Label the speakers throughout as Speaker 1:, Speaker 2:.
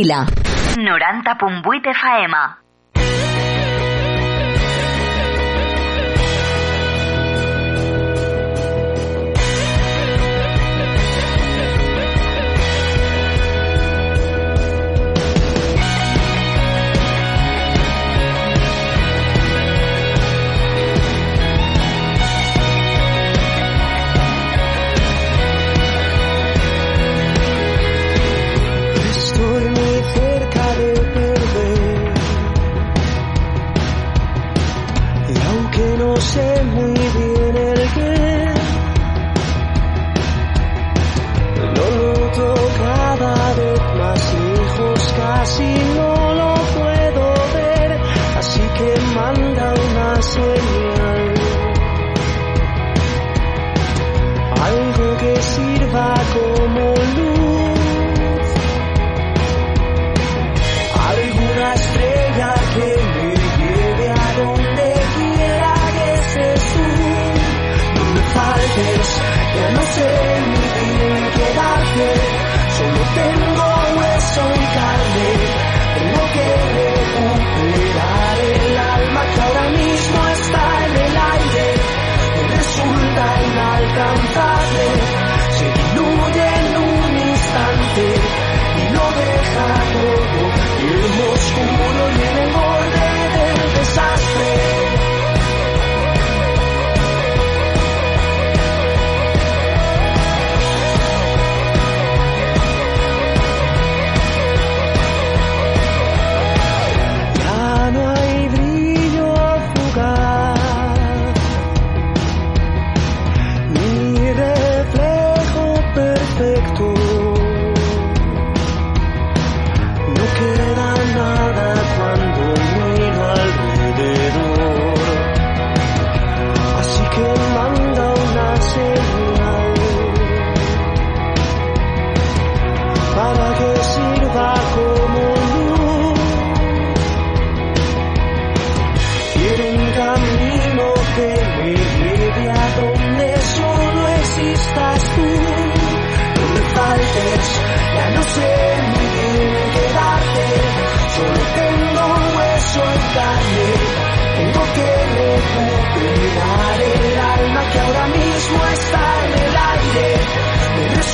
Speaker 1: Vila. 90.8 FM.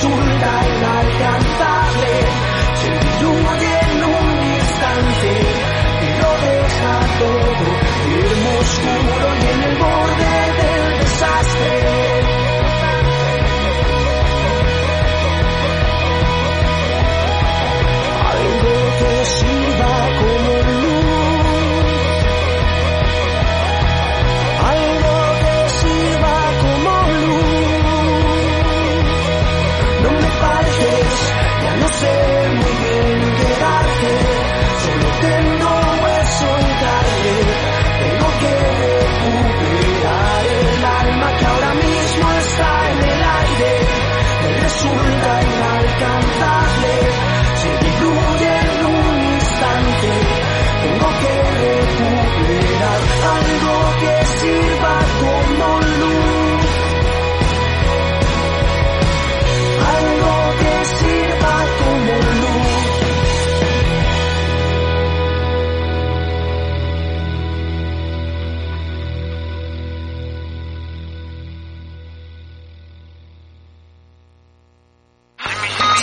Speaker 2: Me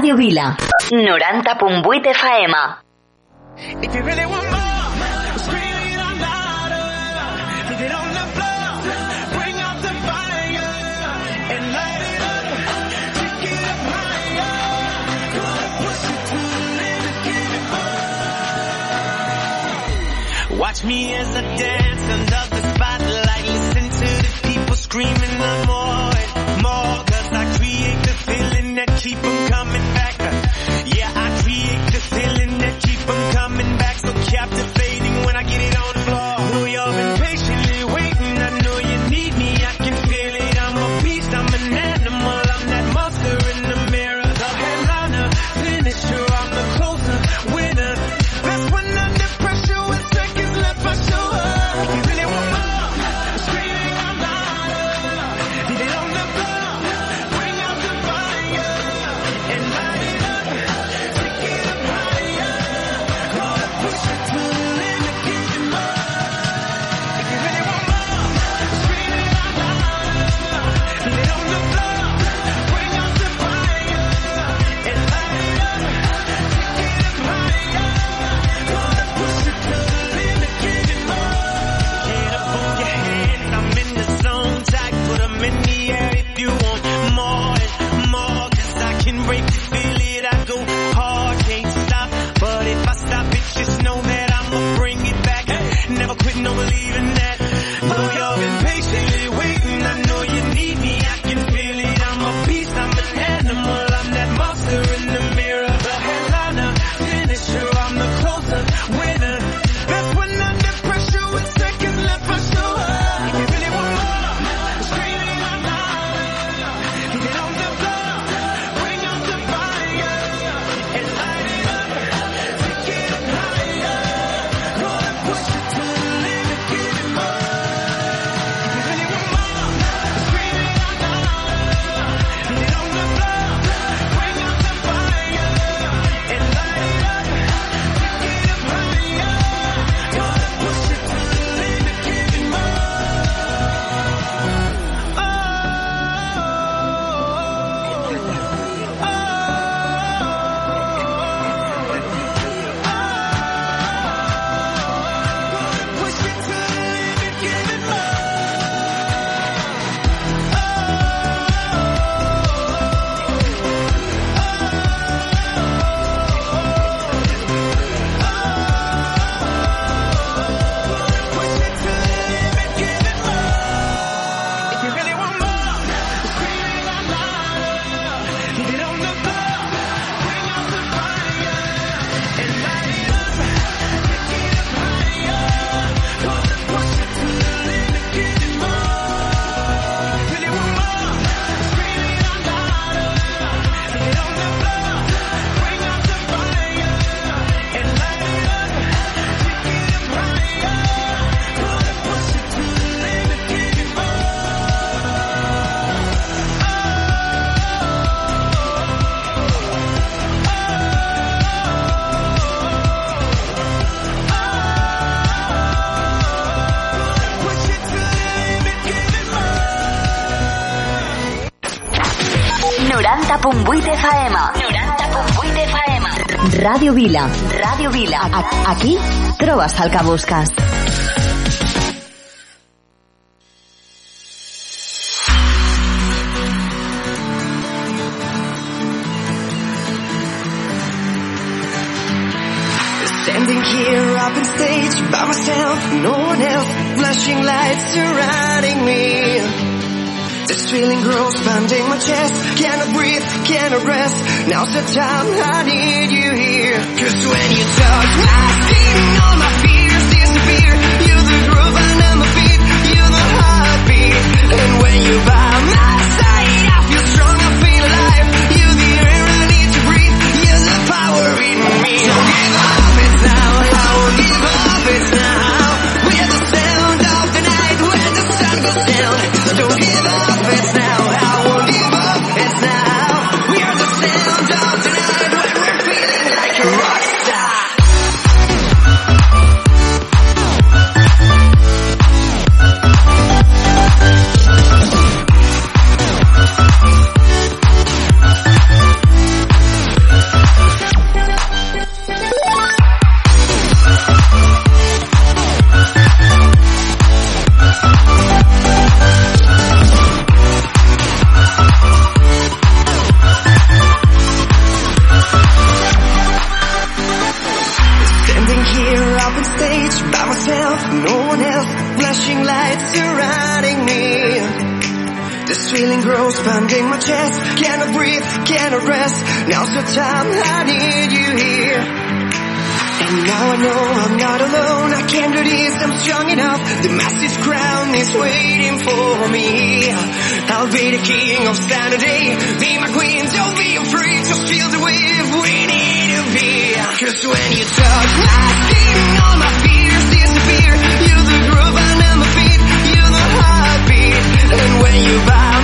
Speaker 3: Radio Vila, 90.8 FM.
Speaker 4: Watch me as I dance under the spotlight. Listen to the people screaming.
Speaker 5: go Ràdio Vila. Ràdio Vila. Aquí trobes el que busques.
Speaker 6: Standing here up on stage by myself, no one else, flashing lights surrounding me. This feeling grows, pounding my chest, breathe, cannot rest. Now's the time I need you here. Cause when you touch my skin, all my fears disappear. You're the groove under my feet, you're the heartbeat. And when you're by my feeling grows, pounding my chest, cannot breathe, cannot rest. Now's the time I need you here. And now I know I'm not alone, I can do this, I'm strong enough. The massive crown is waiting for me. I'll be the king of Saturday, be my queen, don't be afraid, just feel the wave we need to be. Cause when you touch my skin, all my fears disappear. You're the groove under my feet, you're the heartbeat. And when you're by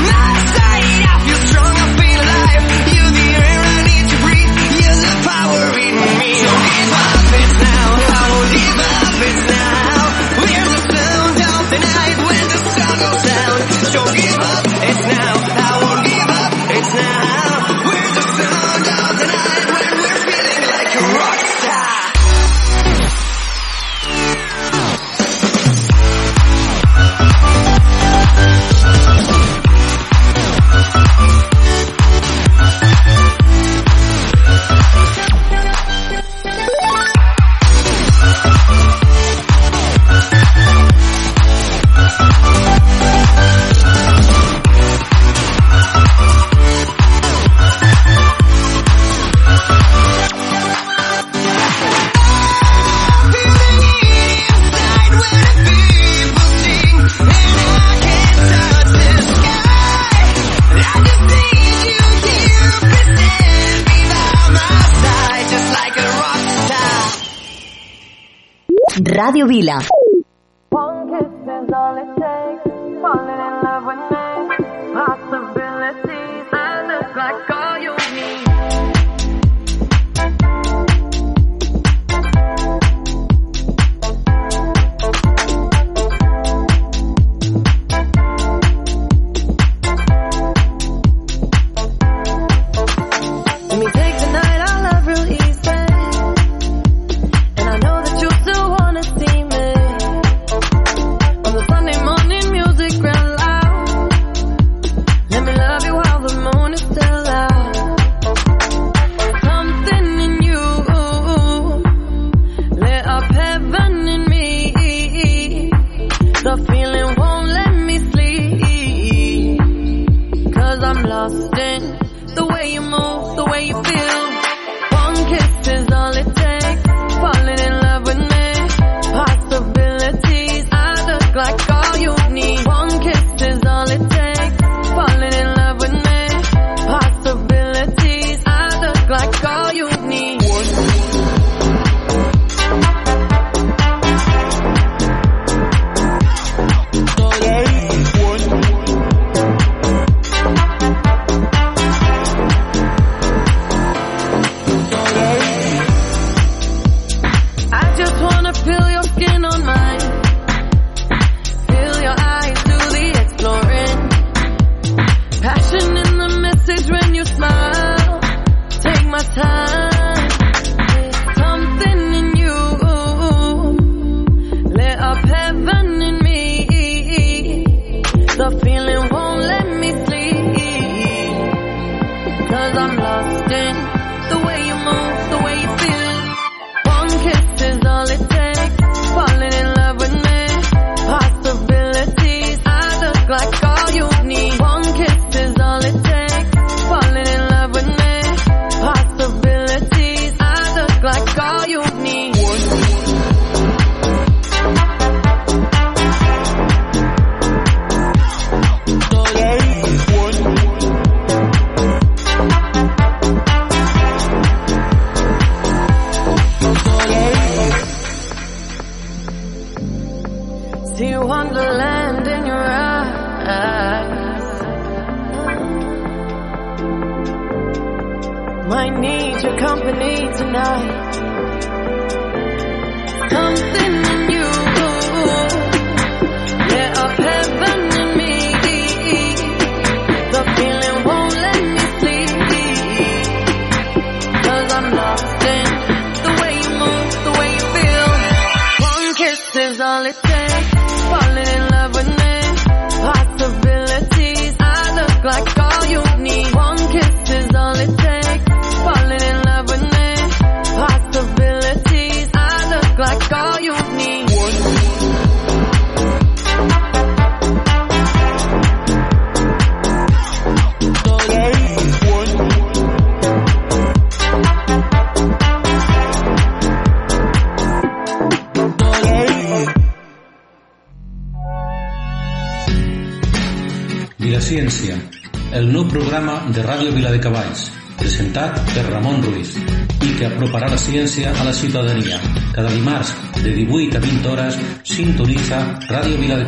Speaker 5: Ràdio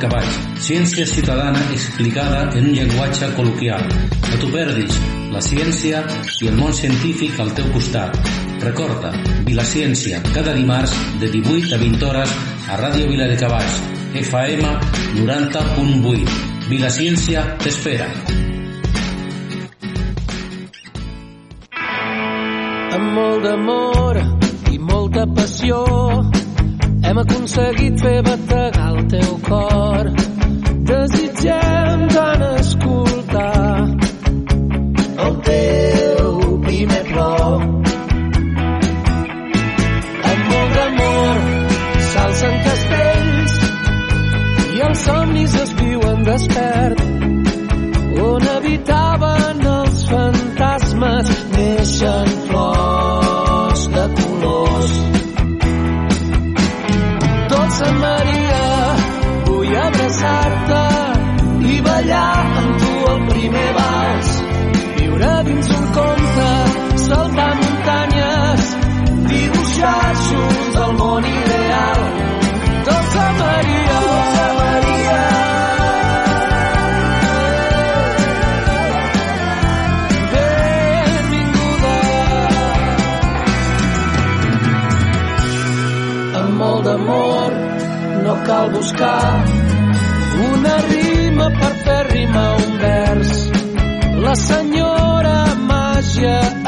Speaker 7: cavalls, ciència ciutadana explicada en un llenguatge col·loquial. No t'ho perdis, la ciència i el món científic al teu costat. Recorda, Vilaciència, cada dimarts de 18 a 20 hores a Ràdio Vila de Cavalls, FM 90.8. Vilaciència t'espera.
Speaker 8: Amb molt d'amor i molta passió hem aconseguit fer bategar teu cor. Desitgem tant escoltar el teu primer plor. Amb molt d'amor s'alcen castells i els somnis es viuen despert. On habitar buscar una rima per fer rima un vers. La senyora màgia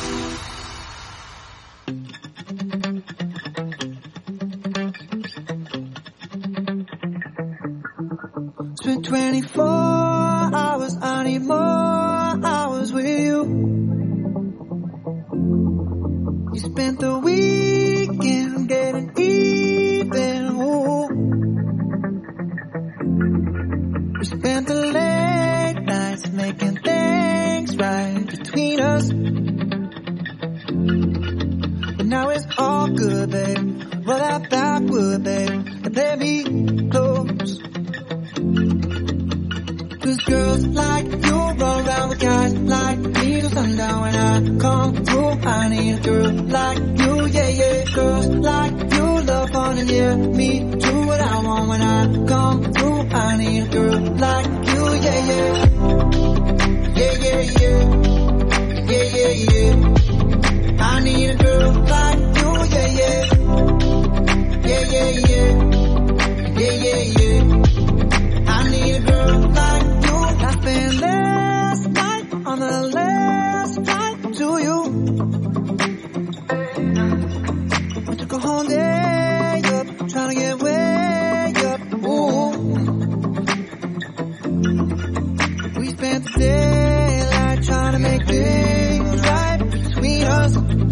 Speaker 9: Trying to make things right between us.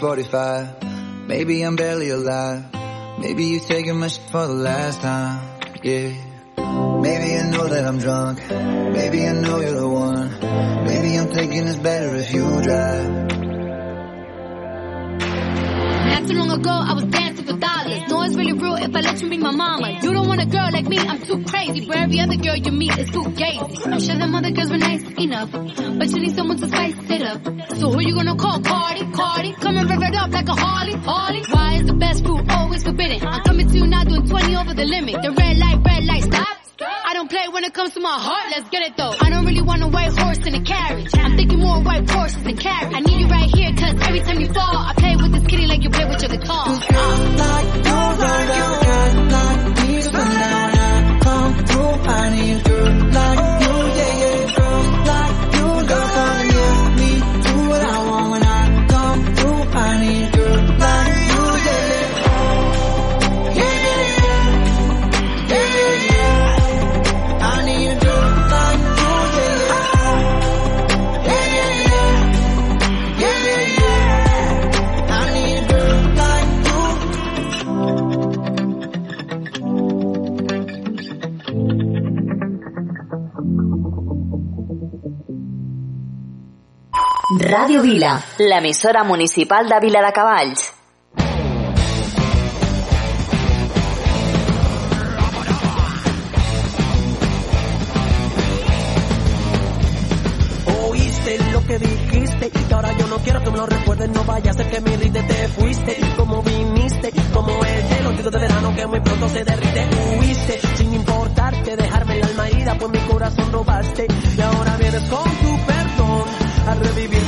Speaker 9: 45. Maybe I'm barely alive. Maybe you're taking my shit for the last time. Yeah. Maybe I know that I'm drunk. Maybe I know you're the one. Maybe I'm thinking it's better if you drive.
Speaker 10: Not too long ago, I was dancing for dollars. No, it's really real if I let you be my mama. You don't want a girl like me, I'm too crazy. For every other girl you meet, it's too gay. I'm sure them other girls were nice, enough, but you need someone to spice it up. So who you gonna call? Cardi, Cardi. Rev it up like a Harley, Harley. Why is the best food always forbidden? I'm coming to you now doing 20 over the limit. The red light, red light, stop. I don't play when it comes to my heart, let's get it though. I don't really want a white horse in a carriage. I'm thinking more white horses than carriage. I need you right here, cause every time you fall, I play with this kitty like you play with your guitar.
Speaker 9: Uh.
Speaker 3: Ràdio Vila, l'emissora municipal de Vila de Cavalls.
Speaker 11: Oíste lo que dijiste y que ahora yo no quiero que me lo recuerdes, no vaya a ser que me irrite, te fuiste. Y como viniste, como el hielo de verano que muy pronto se derrite, huiste sin importarte, dejarme el alma herida, pues mi corazón robaste. Y ahora vienes con tu perdón a revivir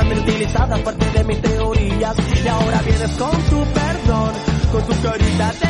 Speaker 8: prácticamente utilizadas, parte de mis teorías. Y ahora vienes con tu perdón, con tu carita de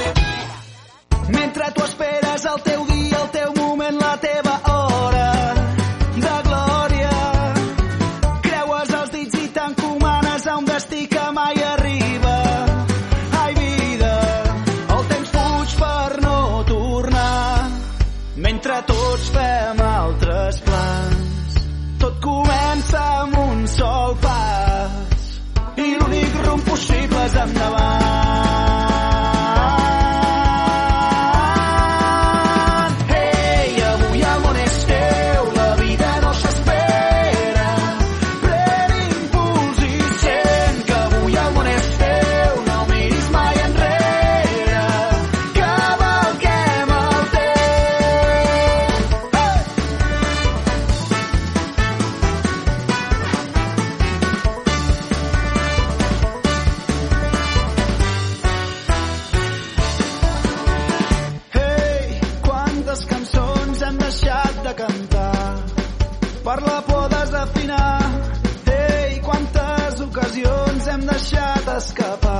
Speaker 12: deixat escapar.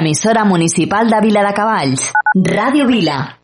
Speaker 10: emisora municipal de Vila de Cavalls, Radio Vila.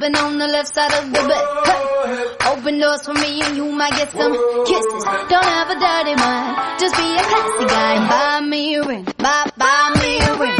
Speaker 13: sleeping on the left side of the bed. Huh. Open doors for me and
Speaker 10: you might get some kisses. Don't have a dirty mind, just be a classy guy. Buy me a ring, buy, buy me a ring.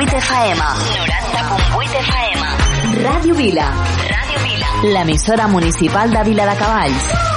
Speaker 5: 90.8 Faema. 90.8 Faema. Ràdio Vila. Ràdio Vila. Municipal de Vila de Cavalls.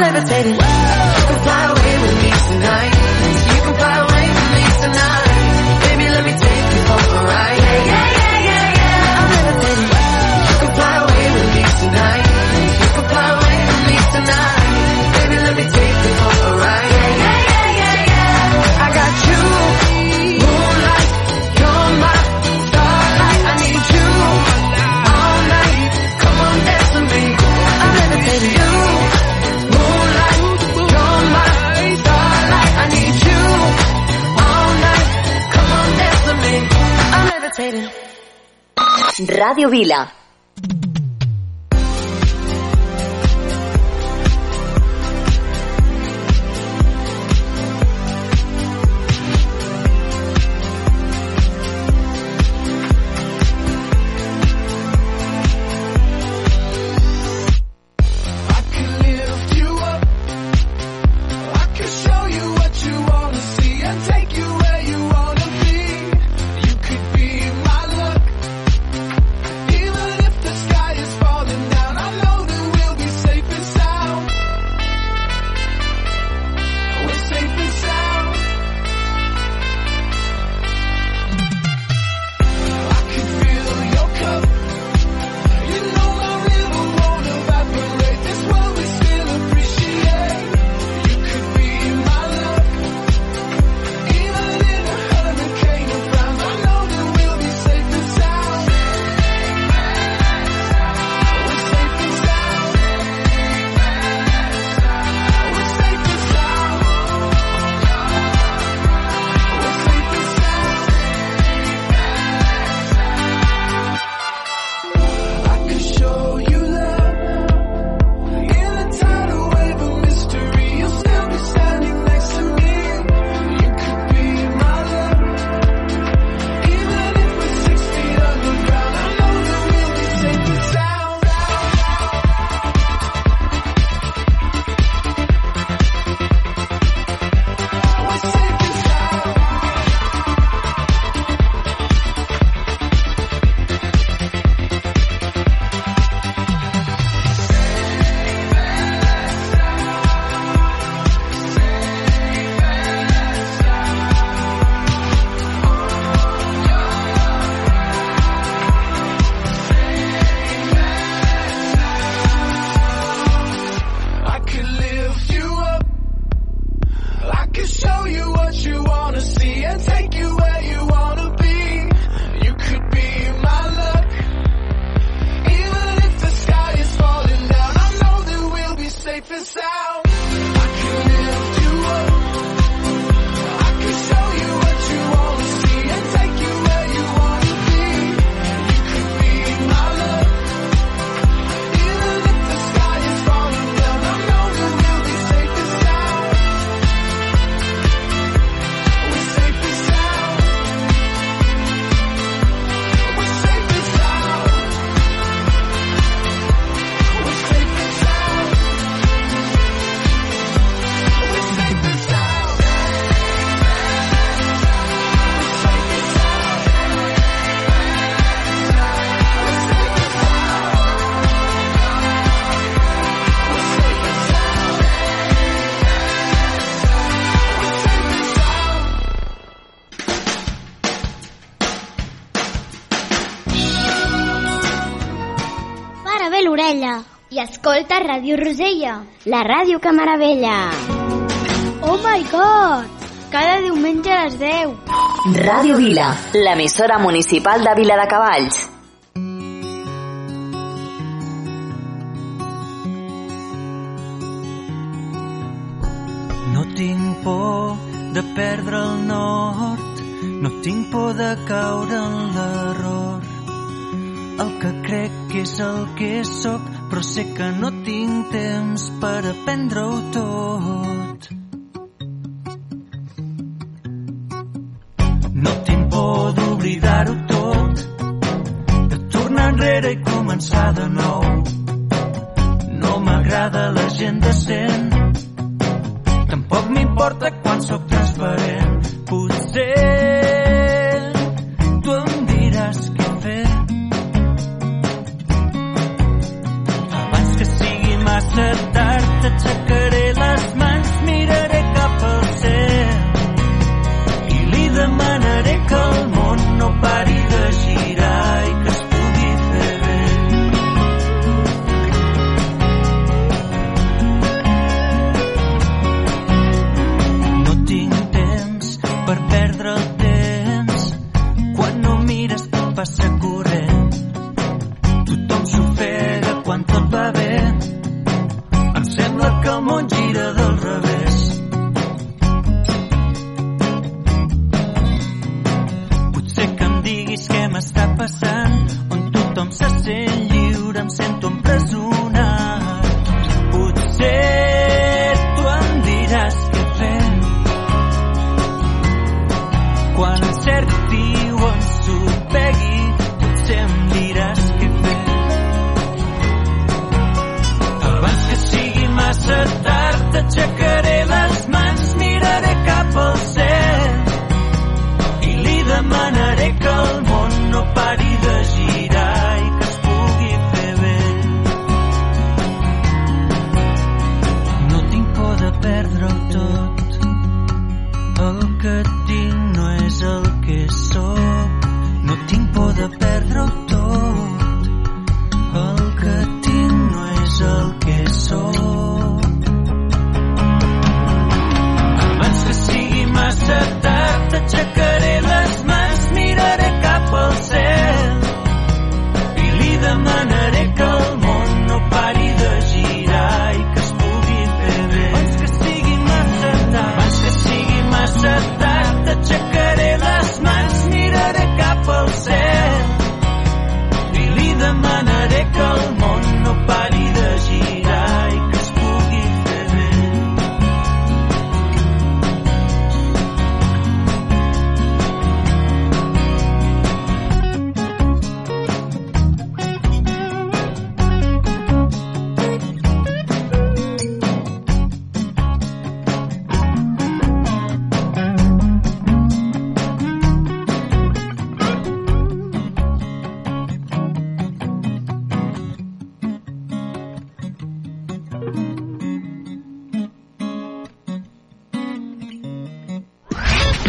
Speaker 3: levitating. Whoa, fly away with me tonight.
Speaker 5: Radio Vila.
Speaker 14: Escolta Ràdio Rosella. La ràdio que meravella.
Speaker 15: Oh my god! Cada diumenge a les 10.
Speaker 5: Ràdio Vila, l'emissora municipal de Vila de Cavalls.
Speaker 16: No tinc por de perdre el nord, no tinc por de caure en l'error. El que crec que és el que sóc, però sé que no tinc temps per aprendre-ho tot. No tinc por d'oblidar-ho tot, de tornar enrere i començar de nou. No m'agrada la gent decent, Tampoc m'importa quan sóc transparent. Potser tard, t'aixecaré les mans, miraré cap al cel i li demanaré que el món no pari de girar i que es pugui fer bé. No tinc temps per perdre el temps. Quan no mires tot passa m'està passant,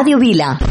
Speaker 5: Radio Vila.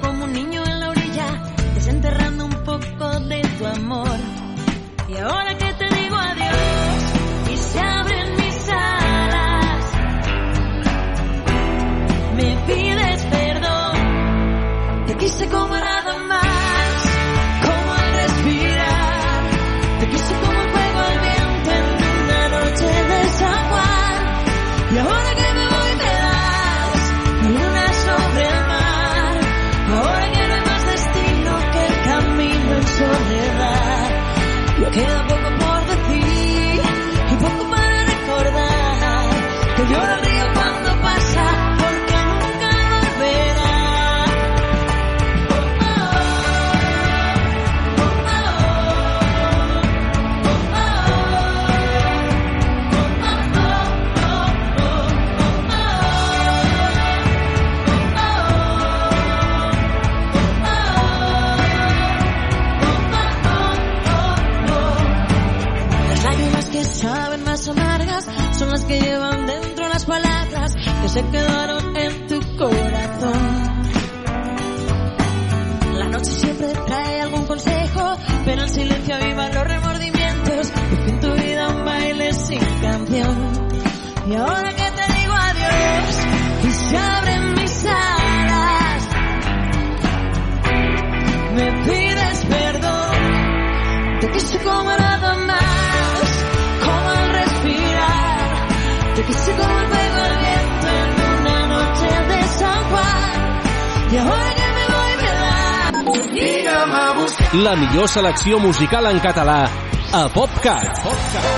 Speaker 17: como un niño se quedaron en tu corazón. La noche siempre trae algún consejo, pero el silencio
Speaker 9: la millor selecció musical en català a PopCat. PopCat.